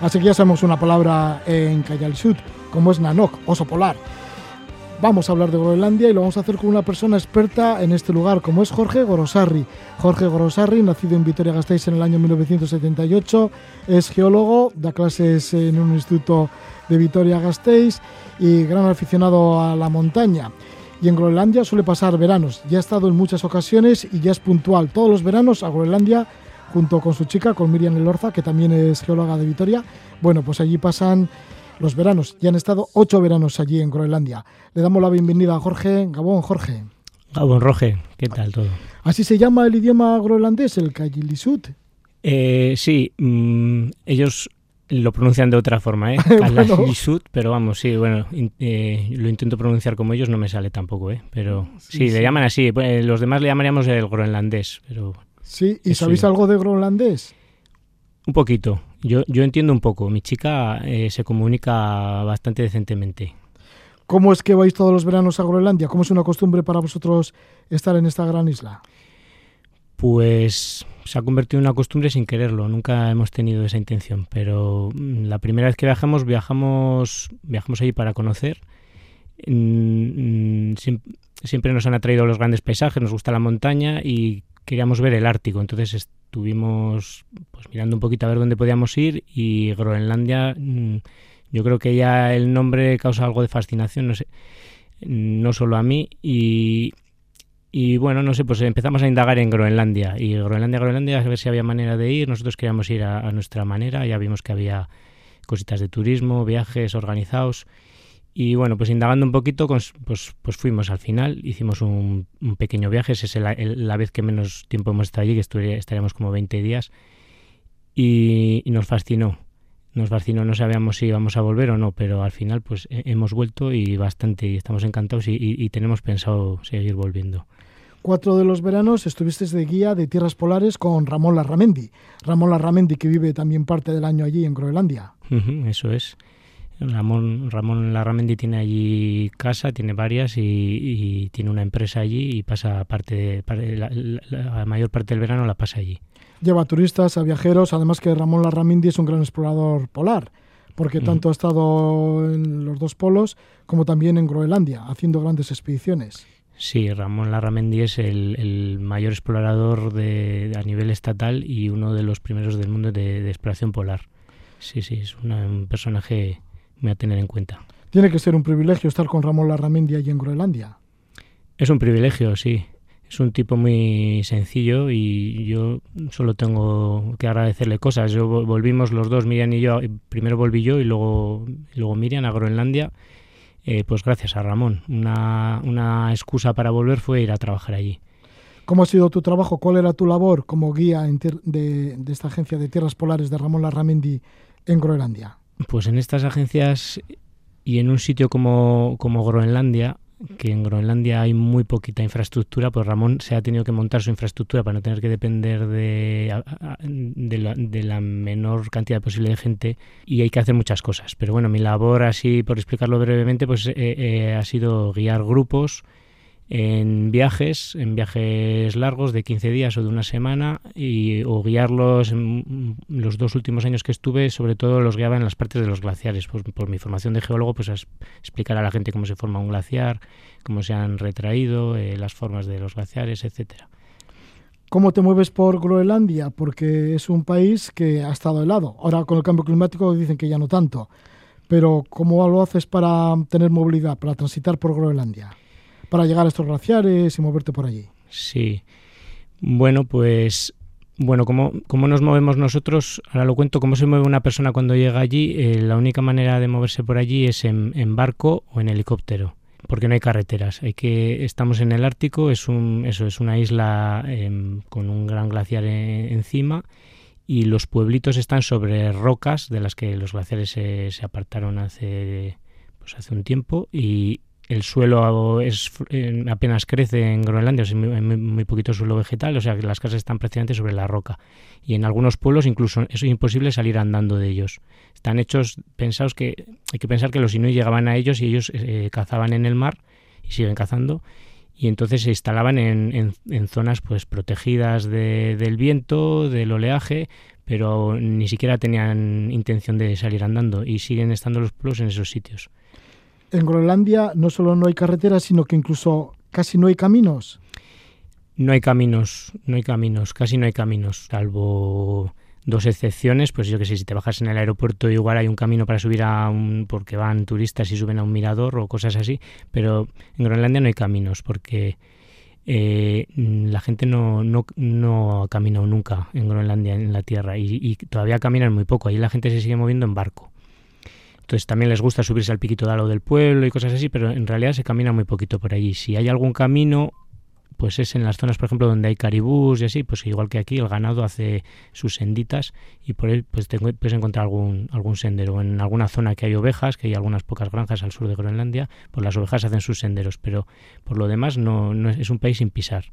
Así que ya sabemos una palabra en Kayalisut, como es Nanok, Oso Polar. Vamos a hablar de Groenlandia y lo vamos a hacer con una persona experta en este lugar, como es Jorge Gorosarri. Jorge Gorosarri, nacido en Vitoria-Gasteiz en el año 1978, es geólogo, da clases en un instituto de Vitoria-Gasteiz y gran aficionado a la montaña y en Groenlandia suele pasar veranos. Ya ha estado en muchas ocasiones y ya es puntual todos los veranos a Groenlandia junto con su chica, con Miriam Elorza, que también es geóloga de Vitoria. Bueno, pues allí pasan los veranos. Ya han estado ocho veranos allí en Groenlandia. Le damos la bienvenida a Jorge. Gabón, Jorge. Gabón, Roge. ¿Qué tal todo? ¿Así se llama el idioma groenlandés, el Kayilisut? Eh, sí, mm, ellos Lo pronuncian de otra forma, ¿eh? Kalaallisut, pero vamos, sí, bueno, eh, lo intento pronunciar como ellos, no me sale tampoco, ¿eh? Pero sí, le llaman así. Pues, los demás le llamaríamos el groenlandés, pero... Sí, ¿y sabéis algo de groenlandés? Un poquito. Yo, yo entiendo un poco. Mi chica eh, se comunica bastante decentemente. ¿Cómo es que vais todos los veranos a Groenlandia? ¿Cómo es una costumbre para vosotros estar en esta gran isla? Pues se ha convertido en una costumbre sin quererlo. Nunca hemos tenido esa intención. Pero mm, la primera vez que viajamos, viajamos, viajamos allí para conocer. Mm, mm, siempre nos han atraído los grandes paisajes, nos gusta la montaña y queríamos ver el Ártico. Entonces estuvimos pues, mirando un poquito a ver dónde podíamos ir y Groenlandia, yo creo que ya el nombre causa algo de fascinación, no sé, no solo a mí y, y bueno, no sé, pues empezamos a indagar en Groenlandia. Y Groenlandia, Groenlandia, a ver si había manera de ir. Nosotros queríamos ir a, nuestra manera. Ya vimos que había cositas de turismo, viajes organizados. Y bueno, pues indagando un poquito, pues, pues, fuimos al final. Hicimos un, pequeño viaje. Es la, la, vez que menos tiempo hemos estado allí, que estaríamos como 20 días. Y, nos fascinó. Nos fascinó, no sabíamos si íbamos a volver o no, pero al final pues hemos vuelto y bastante, y estamos encantados y tenemos pensado seguir volviendo cuatro de los veranos estuviste de guía de tierras polares con Ramón Larramendi. Ramón Larramendi que vive también parte del año allí en Groenlandia. eso es. Ramón, Ramón Larramendi tiene allí casa, tiene varias y, tiene una empresa allí y pasa parte, la, mayor parte del verano la pasa allí. Lleva turistas, a viajeros, además que Ramón Larramendi es un gran explorador polar, porque tanto ha estado en los dos polos como también en Groenlandia, haciendo grandes expediciones. Sí, Ramón Larramendi es el, mayor explorador de, a nivel estatal y uno de los primeros del mundo de, exploración polar. Sí, sí, es un personaje muy a tener en cuenta. Tiene que ser un privilegio estar con Ramón Larramendi allí en Groenlandia. Es un privilegio, sí. Es un tipo muy sencillo y yo solo tengo que agradecerle cosas. Yo volvimos los dos, Miriam y yo. Primero volví yo y luego, luego Miriam a Groenlandia eh, pues gracias a Ramón. Una, una excusa para volver fue ir a trabajar allí. ¿Cómo ha sido tu trabajo? ¿Cuál era tu labor como guía de, de, esta agencia de tierras polares de Ramón Larramendi en Groenlandia? Pues en estas agencias y en un sitio como, como Groenlandia que en Groenlandia hay muy poquita infraestructura, pues Ramón se ha tenido que montar su infraestructura para no tener que depender de, de, la, menor cantidad posible de gente y hay que hacer muchas cosas. Pero bueno, mi labor, así por explicarlo brevemente, pues eh, eh, ha sido guiar grupos en viajes, en viajes largos de 15 días o de una semana, y, o guiarlos en los dos últimos años que estuve, sobre todo los guiaba en las partes de los glaciares. Pues, por mi formación de geólogo, pues explicar a la gente cómo se forma un glaciar, cómo se han retraído, eh, las formas de los glaciares, etcétera. ¿Cómo te mueves por Groenlandia? Porque es un país que ha estado helado. Ahora con el cambio climático dicen que ya no tanto. Pero ¿cómo lo haces para tener movilidad, para transitar por Groenlandia? Para llegar a estos glaciares y moverte por allí. Sí. Bueno, pues bueno, ¿cómo, ¿cómo, nos movemos nosotros? Ahora lo cuento, ¿cómo se mueve una persona cuando llega allí? Eh, la única manera de moverse por allí es en, barco o en helicóptero, porque no hay carreteras. Hay que, estamos en el Ártico, es, un, eso, es una isla em, con un gran glaciar encima y los pueblitos están sobre rocas de las que los glaciares se, se apartaron hace, pues hace un tiempo y, el suelo es, apenas crece en Groenlandia, es muy, muy, poquito suelo vegetal, o sea que las casas están prácticamente sobre la roca. Y en algunos pueblos incluso es imposible salir andando de ellos. Están hechos, pensados que hay que pensar que los inuit llegaban a ellos y ellos eh, cazaban en el mar y siguen cazando y entonces se instalaban en, en, zonas pues protegidas del viento, del oleaje, pero ni siquiera tenían intención de salir andando y siguen estando los pueblos en esos sitios en Groenlandia no solo no hay carreteras, sino que incluso casi no hay caminos. No hay caminos, no hay caminos, casi no hay caminos, salvo dos excepciones, pues yo que sé, si te bajas en el aeropuerto igual hay un camino para subir a un, porque van turistas y suben a un mirador o cosas así, pero en Groenlandia no hay caminos porque eh, la gente no, no, no, ha caminado nunca en Groenlandia, en la tierra, y, y, todavía caminan muy poco, ahí la gente se sigue moviendo en barco. Entonces también les gusta subirse al piquito de alo del pueblo y cosas así, pero en realidad se camina muy poquito por allí. Si hay algún camino, pues es en las zonas, por ejemplo, donde hay caribús y así, pues igual que aquí el ganado hace sus senditas y por ahí pues te puedes encontrar algún, algún sendero. En alguna zona que hay ovejas, que hay algunas pocas granjas al sur de Groenlandia, pues las ovejas hacen sus senderos, pero por lo demás no, no es, es un país sin pisar.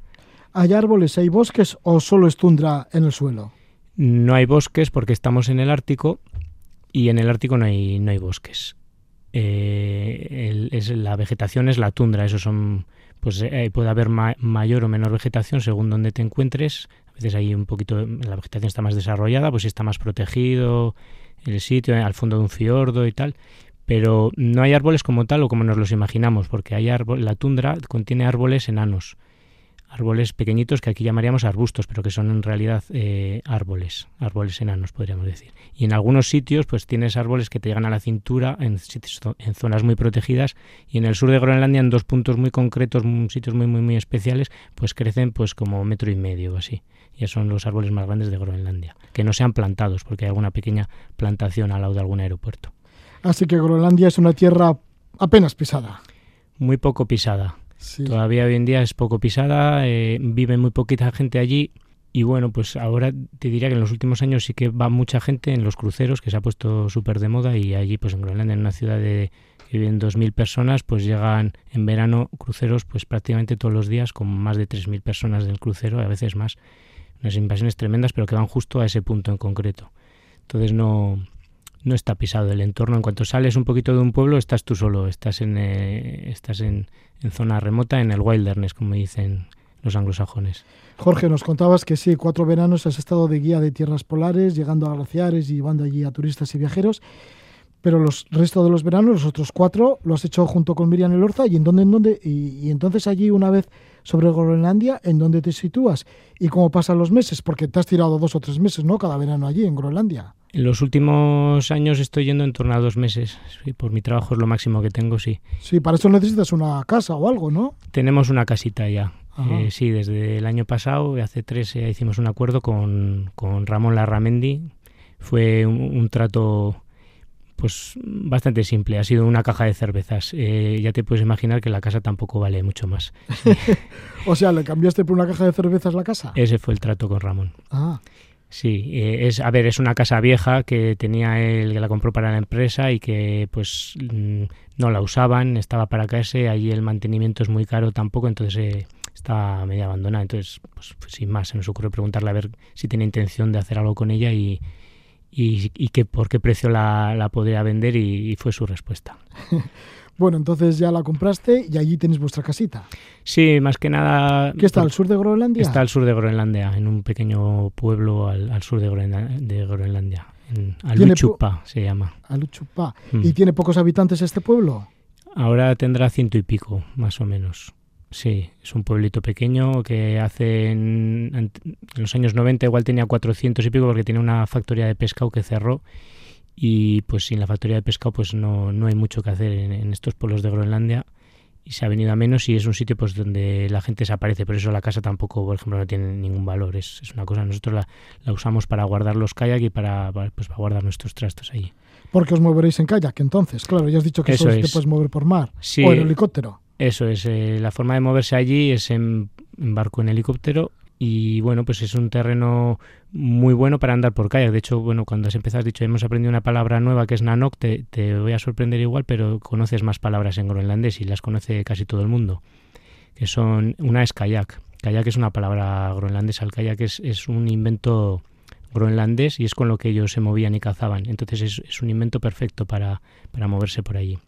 ¿Hay árboles, hay bosques o solo es tundra en el suelo? No hay bosques porque estamos en el Ártico y en el Ártico no hay, no hay bosques. Eh, la vegetación es la tundra, eso son, pues eh, puede haber ma- mayor o menor vegetación según donde te encuentres. A veces hay un poquito, la vegetación está más desarrollada, pues está más protegido el sitio, al fondo de un fiordo y tal. Pero no hay árboles como tal o como nos los imaginamos, porque hay árbol, la tundra contiene árboles enanos, árboles pequeñitos que aquí llamaríamos arbustos, pero que son en realidad eh, árboles, árboles enanos podríamos decir. Y en algunos sitios pues tienes árboles que te llegan a la cintura en, en zonas muy protegidas y en el sur de Groenlandia en dos puntos muy concretos, sitios muy muy muy especiales, pues crecen pues como metro y medio o así. Ya son los árboles más grandes de Groenlandia, que no sean plantados porque hay alguna pequeña plantación al lado de algún aeropuerto. Así que Groenlandia es una tierra apenas pisada. Muy poco pisada, Todavía hoy en día es poco pisada, eh, vive muy poquita gente allí y bueno, pues ahora te diría que en los últimos años sí que va mucha gente en los cruceros, que se ha puesto súper de moda y allí pues en Groenlandia, en una ciudad de que viven 2.000 personas, pues llegan en verano cruceros pues prácticamente todos los días con más de 3.000 personas del crucero, a veces más, unas invasiones tremendas, pero que van justo a ese punto en concreto. Entonces no, no está pisado el entorno. En cuanto sales un poquito de un pueblo, estás tú solo, estás en, eh, estás en, zona remota, en el wilderness, como dicen los anglosajones. Jorge, nos contabas que sí, cuatro veranos has estado de guía de tierras polares, llegando a glaciares y llevando allí a turistas y viajeros, pero los resto de los veranos, los otros cuatro, lo has hecho junto con Miriam Elorza y en dónde, en dónde, y entonces allí una vez sobre Groenlandia, ¿en dónde te sitúas? ¿Y cómo pasan los meses? Porque te has tirado dos o tres meses, ¿no? Cada verano allí en Groenlandia. En los últimos años estoy yendo en torno a dos meses. Sí, por mi trabajo es lo máximo que tengo, sí. Sí, para eso necesitas una casa o algo, ¿no? Tenemos una casita ya. Eh, sí, desde el año pasado, hace tres, eh, hicimos un acuerdo con, con Ramón Larramendi. Fue un, un trato pues bastante simple. Ha sido una caja de cervezas. Eh, ya te puedes imaginar que la casa tampoco vale mucho más. O sea, ¿le cambiaste por una caja de cervezas la casa? Ese fue el trato con Ramón. Ah, Sí, eh, es a ver, es una casa vieja que tenía él, que la compró para la empresa y que pues mm, no la usaban, estaba para caerse, allí el mantenimiento es muy caro tampoco, entonces eh, está medio abandonada. Entonces, pues, pues, sin más, se nos ocurrió preguntarle a ver si tenía intención de hacer algo con ella y, y, que por qué precio la, la podría vender y, y fue su respuesta. bueno, entonces ya la compraste y allí tenéis vuestra casita. Sí, más que nada... ¿Qué está al sur de Groenlandia? Está al sur de Groenlandia, en un pequeño pueblo al, al sur de, Groenla- de Groenlandia. En Aluchupa se llama. Aluchupá. Mm. ¿Y tiene pocos habitantes este pueblo? Ahora tendrá ciento y pico, más o menos. Sí, es un pueblito pequeño que hace en los años 90 igual tenía 400 y pico porque tenía una factoría de pescado que cerró y pues sin la factoría de pescado pues no, no hay mucho que hacer en, en estos pueblos de Groenlandia y se ha venido a menos y es un sitio pues donde la gente desaparece, por eso la casa tampoco, por ejemplo, no tiene ningún valor, es, es una cosa, nosotros la, la usamos para guardar los kayak y para, pues, para guardar nuestros trastos allí. Porque os moveréis en kayak, entonces. Claro, ya has dicho que Eso te es. puedes mover por mar Sí, o en helicóptero. Eso es, eh, la forma de moverse allí es en, en barco, en helicóptero y bueno, pues es un terreno muy bueno para andar por kayak. De hecho, bueno, cuando has empezado has dicho, hemos aprendido una palabra nueva que es nanok, te, te voy a sorprender igual, pero conoces más palabras en groenlandés y las conoce casi todo el mundo, que son, una es kayak. Kayak es una palabra groenlandesa, el kayak es, es un invento groenlandés y es con lo que ellos se movían y cazaban. Entonces es, es un invento perfecto para, para moverse por allí.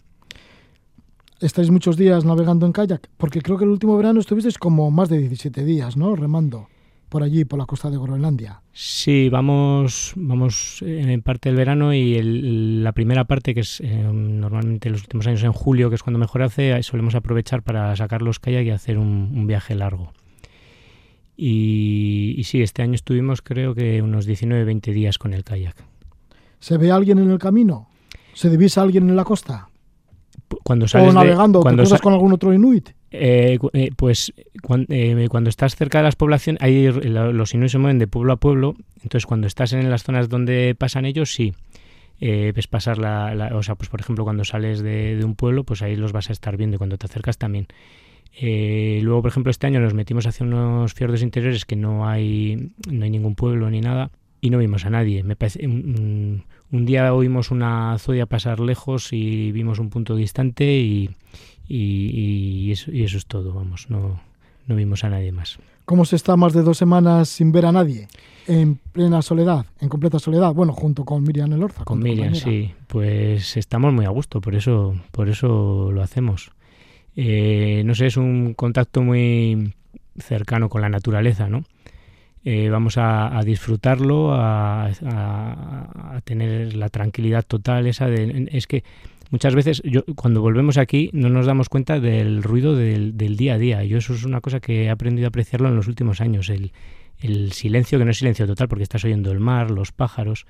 Estáis muchos días navegando en kayak, porque creo que el último verano estuvisteis como más de 17 días, ¿no? Remando por allí, por la costa de Groenlandia. Sí, vamos, vamos en parte del verano y el- la primera parte, que es eh, normalmente los últimos años en julio, que es cuando mejor hace, ahí solemos aprovechar para sacar los kayak y hacer un, un viaje largo. Y, y sí, este año estuvimos creo que unos 19-20 días con el kayak. ¿Se ve alguien en el camino? ¿Se divisa alguien en la costa? Cuando sales ¿O de- navegando? ¿Te cuando cruzas sa- con algún otro inuit? Eh, eh, pues eh, cuando estás cerca de las poblaciones, ahí los inuit se mueven de pueblo a pueblo, entonces cuando estás en las zonas donde pasan ellos, sí, eh, ves pasar la, la- o sea, pues por ejemplo cuando sales de, de un pueblo, pues ahí los vas a estar viendo y cuando te acercas también. Luego, por ejemplo, este año nos metimos hacia unos fiordos interiores que no hay, no hay ningún pueblo ni nada y no vimos a nadie. Me parece, un, día oímos una zodia pasar lejos y vimos un punto distante y, y, eso, y eso es todo, vamos, no, no vimos a nadie más. ¿Cómo se está más de dos semanas sin ver a nadie? En plena soledad, en completa soledad, bueno, junto con Miriam Elorza. Con, Miriam, sí. Pues estamos muy a gusto, por eso, por eso lo hacemos. Eh, no sé, es un contacto muy cercano con la naturaleza, ¿no? Eh, vamos a, disfrutarlo, a, tener la tranquilidad total esa de... Es que muchas veces yo, cuando volvemos aquí no nos damos cuenta del ruido del, día a día. Yo eso es una cosa que he aprendido a apreciarlo en los últimos años. El, el silencio, que no es silencio total porque estás oyendo el mar, los pájaros.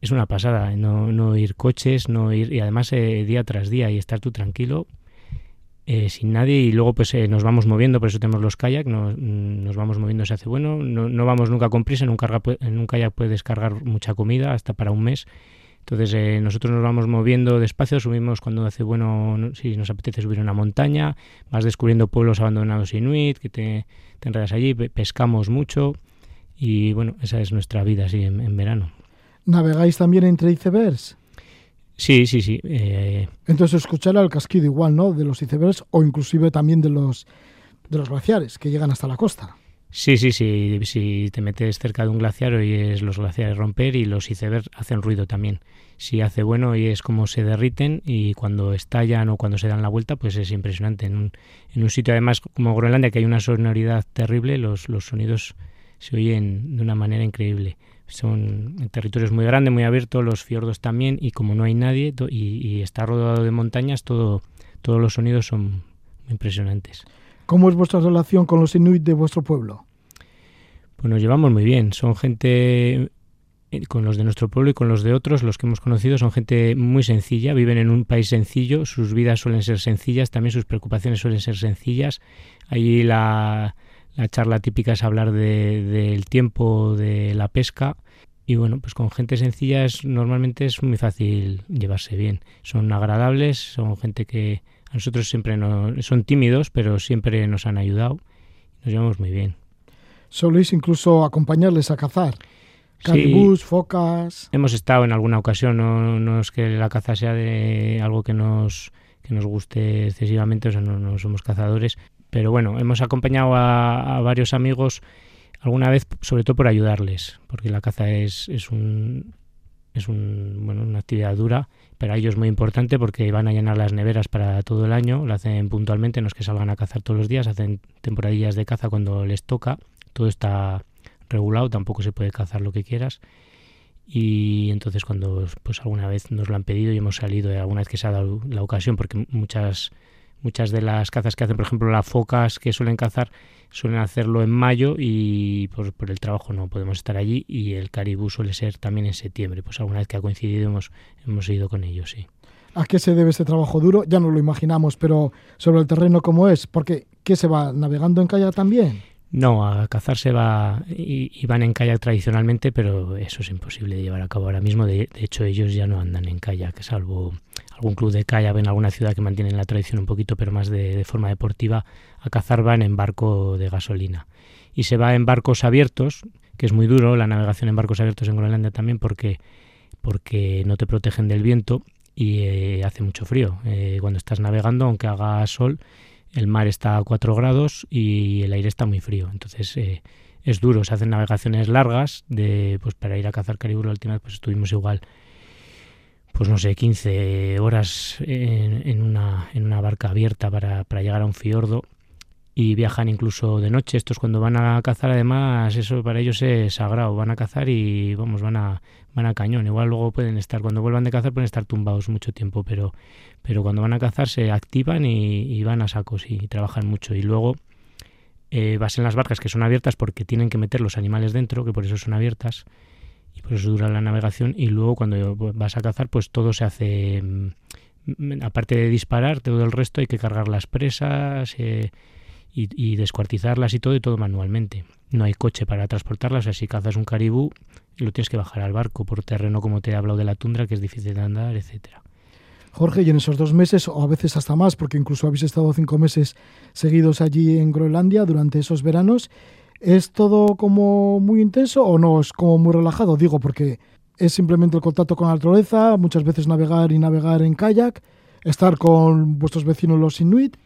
Es una pasada, no, no oír coches, no ir y además eh, día tras día y estar tú tranquilo, eh, sin nadie y luego pues eh, nos vamos moviendo, por eso tenemos los kayak, nos, nos vamos moviendo, se hace bueno, no, no, vamos nunca con prisa, en un, kayak puedes cargar mucha comida hasta para un mes, entonces eh, nosotros nos vamos moviendo despacio, subimos cuando hace bueno, si nos apetece subir una montaña, vas descubriendo pueblos abandonados inuit, que te, te enredas allí, pescamos mucho y bueno, esa es nuestra vida así en, en verano. ¿Navegáis también entre icebergs? Sí, sí, sí. Eh, Entonces escuchar al casquido igual, ¿no? De los icebergs o inclusive también de los, de los glaciares que llegan hasta la costa. Sí, sí, sí. Si te metes cerca de un glaciar oyes los glaciares romper y los icebergs hacen ruido también. Si hace bueno y es como se derriten y cuando estallan o cuando se dan la vuelta, pues es impresionante. En un, en un sitio además como Groenlandia que hay una sonoridad terrible, los, los sonidos se oyen de una manera increíble. Son territorios muy grandes, muy abiertos, los fiordos también, y como no hay nadie y, está rodeado de montañas, todo, todos los sonidos son impresionantes. ¿Cómo es vuestra relación con los inuit de vuestro pueblo? Pues nos llevamos muy bien. Son gente, eh, con los de nuestro pueblo y con los de otros, los que hemos conocido, son gente muy sencilla, viven en un país sencillo, sus vidas suelen ser sencillas, también sus preocupaciones suelen ser sencillas. Allí la, la charla típica es hablar del tiempo de la pesca y bueno, pues con gente sencilla es, normalmente es muy fácil llevarse bien. Son agradables, son gente que a nosotros siempre no, son tímidos, pero siempre nos han ayudado. Nos llevamos muy bien. ¿Soléis incluso acompañarles a cazar? Caribús, focas. Hemos estado en alguna ocasión, no, no, es que la caza sea de algo que nos, que nos guste excesivamente, o sea, no, no somos cazadores, pero bueno, hemos acompañado a, varios amigos alguna vez, sobre todo por ayudarles, porque la caza es, es un es un, bueno, una actividad dura, pero a ellos es muy importante porque van a llenar las neveras para todo el año, lo hacen puntualmente, no es que salgan a cazar todos los días, hacen temporadillas de caza cuando les toca, todo está regulado, tampoco se puede cazar lo que quieras. Y entonces cuando pues alguna vez nos lo han pedido y hemos salido, alguna vez que se ha dado la ocasión, porque muchas Muchas de las cazas que hacen, por ejemplo, las focas que suelen cazar, suelen hacerlo en mayo y por, por, el trabajo no podemos estar allí y el caribú suele ser también en septiembre. Pues alguna vez que ha coincidido hemos, hemos ido con ellos, sí. ¿A qué se debe este trabajo duro? Ya no lo imaginamos, pero sobre el terreno cómo es, porque ¿qué se va navegando en kayak también? No, a cazar se va y, van en kayak tradicionalmente, pero eso es imposible de llevar a cabo ahora mismo. De, de hecho, ellos ya no andan en kayak, salvo algún club de kayak en alguna ciudad que mantienen la tradición un poquito, pero más de, forma deportiva, a cazar van en barco de gasolina. Y se va en barcos abiertos, que es muy duro la navegación en barcos abiertos en Groenlandia también porque, porque no te protegen del viento y eh, hace mucho frío. Eh, cuando estás navegando, aunque haga sol, el mar está a 4 grados y el aire está muy frío. Entonces eh, es duro, se hacen navegaciones largas de pues para ir a cazar caribú la última vez pues estuvimos igual pues no sé, 15 horas en, una, en una barca abierta para, para, llegar a un fiordo y viajan incluso de noche. Estos cuando van a cazar, además, eso para ellos es sagrado. Van a cazar y vamos, van a, van a cañón. Igual luego pueden estar, cuando vuelvan de cazar, pueden estar tumbados mucho tiempo, pero, pero cuando van a cazar se activan y, van a sacos y, trabajan mucho. Y luego eh, vas en las barcas que son abiertas porque tienen que meter los animales dentro, que por eso son abiertas y por eso dura la navegación y luego cuando vas a cazar pues todo se hace mm, aparte de disparar todo el resto hay que cargar las presas eh, y, descuartizarlas y todo y todo manualmente no hay coche para transportarlas o sea, si cazas un caribú lo tienes que bajar al barco por terreno como te he hablado de la tundra que es difícil de andar etcétera Jorge, y en esos dos meses, o a veces hasta más, porque incluso habéis estado cinco meses seguidos allí en Groenlandia durante esos veranos, ¿es todo como muy intenso o no es como muy relajado? Digo, porque es simplemente el contacto con la naturaleza, muchas veces navegar y navegar en kayak, estar con vuestros vecinos los inuit.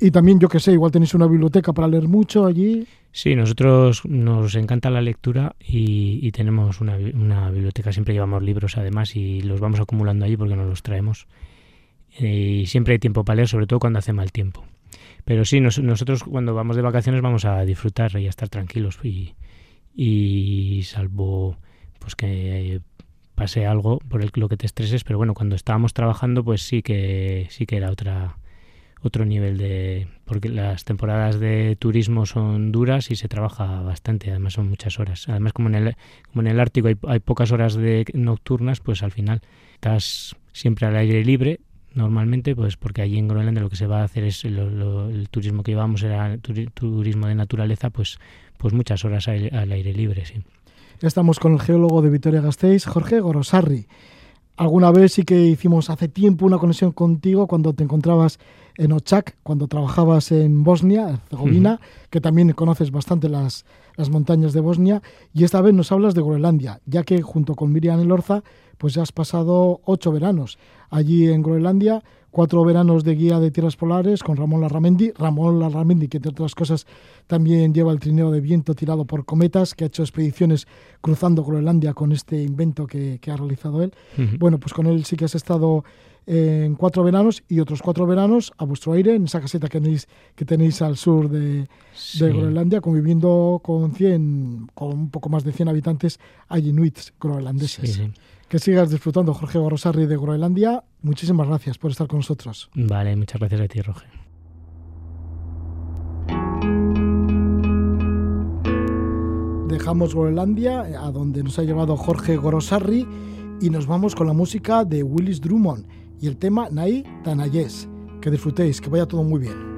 Y también, yo que sé, igual tenéis una biblioteca para leer mucho allí. Sí, nosotros nos encanta la lectura y, tenemos una, biblioteca, siempre llevamos libros además y los vamos acumulando allí porque nos los traemos. Y siempre hay tiempo para leer, sobre todo cuando hace mal tiempo. Pero sí, nosotros cuando vamos de vacaciones vamos a disfrutar y a estar tranquilos y, y salvo pues que pase algo por el, lo que te estreses, pero bueno, cuando estábamos trabajando pues sí que sí que era otra otro nivel de porque las temporadas de turismo son duras y se trabaja bastante además son muchas horas. Además como en el como en el Ártico hay, hay pocas horas de nocturnas pues al final estás siempre al aire libre normalmente pues porque allí en Groenlandia lo que se va a hacer es el turismo que llevamos era turismo de naturaleza pues pues muchas horas al, al aire libre sí. Estamos con el geólogo de Vitoria Gasteiz Jorge Gorosarri alguna vez sí que hicimos hace tiempo una conexión contigo cuando te encontrabas en Ochak, cuando trabajabas en Bosnia, Herzegovina, que también conoces bastante las, las montañas de Bosnia, y esta vez nos hablas de Groenlandia, ya que junto con Miriam Elorza, pues ya has pasado ocho veranos allí en Groenlandia, cuatro veranos de guía de tierras polares con Ramón Larramendi. Ramón Larramendi, que entre otras cosas también lleva el trineo de viento tirado por cometas, que ha hecho expediciones cruzando Groenlandia con este invento que, ha realizado él. Bueno, pues con él sí que has estado en cuatro veranos y otros cuatro veranos a vuestro aire en esa caseta que tenéis, que tenéis al sur de, Groenlandia, conviviendo con 100, con un poco más de 100 habitantes allí inuits groenlandeses. Que sigas disfrutando, Jorge Barrosarri de Groenlandia. Muchísimas gracias por estar con nosotros. Vale, muchas gracias a ti, Roge. Dejamos Groenlandia, a donde nos ha llevado Jorge Gorosarri, y nos vamos con la música de Willis Drummond y el tema Nai Tanayes. Que disfrutéis, que vaya todo muy bien.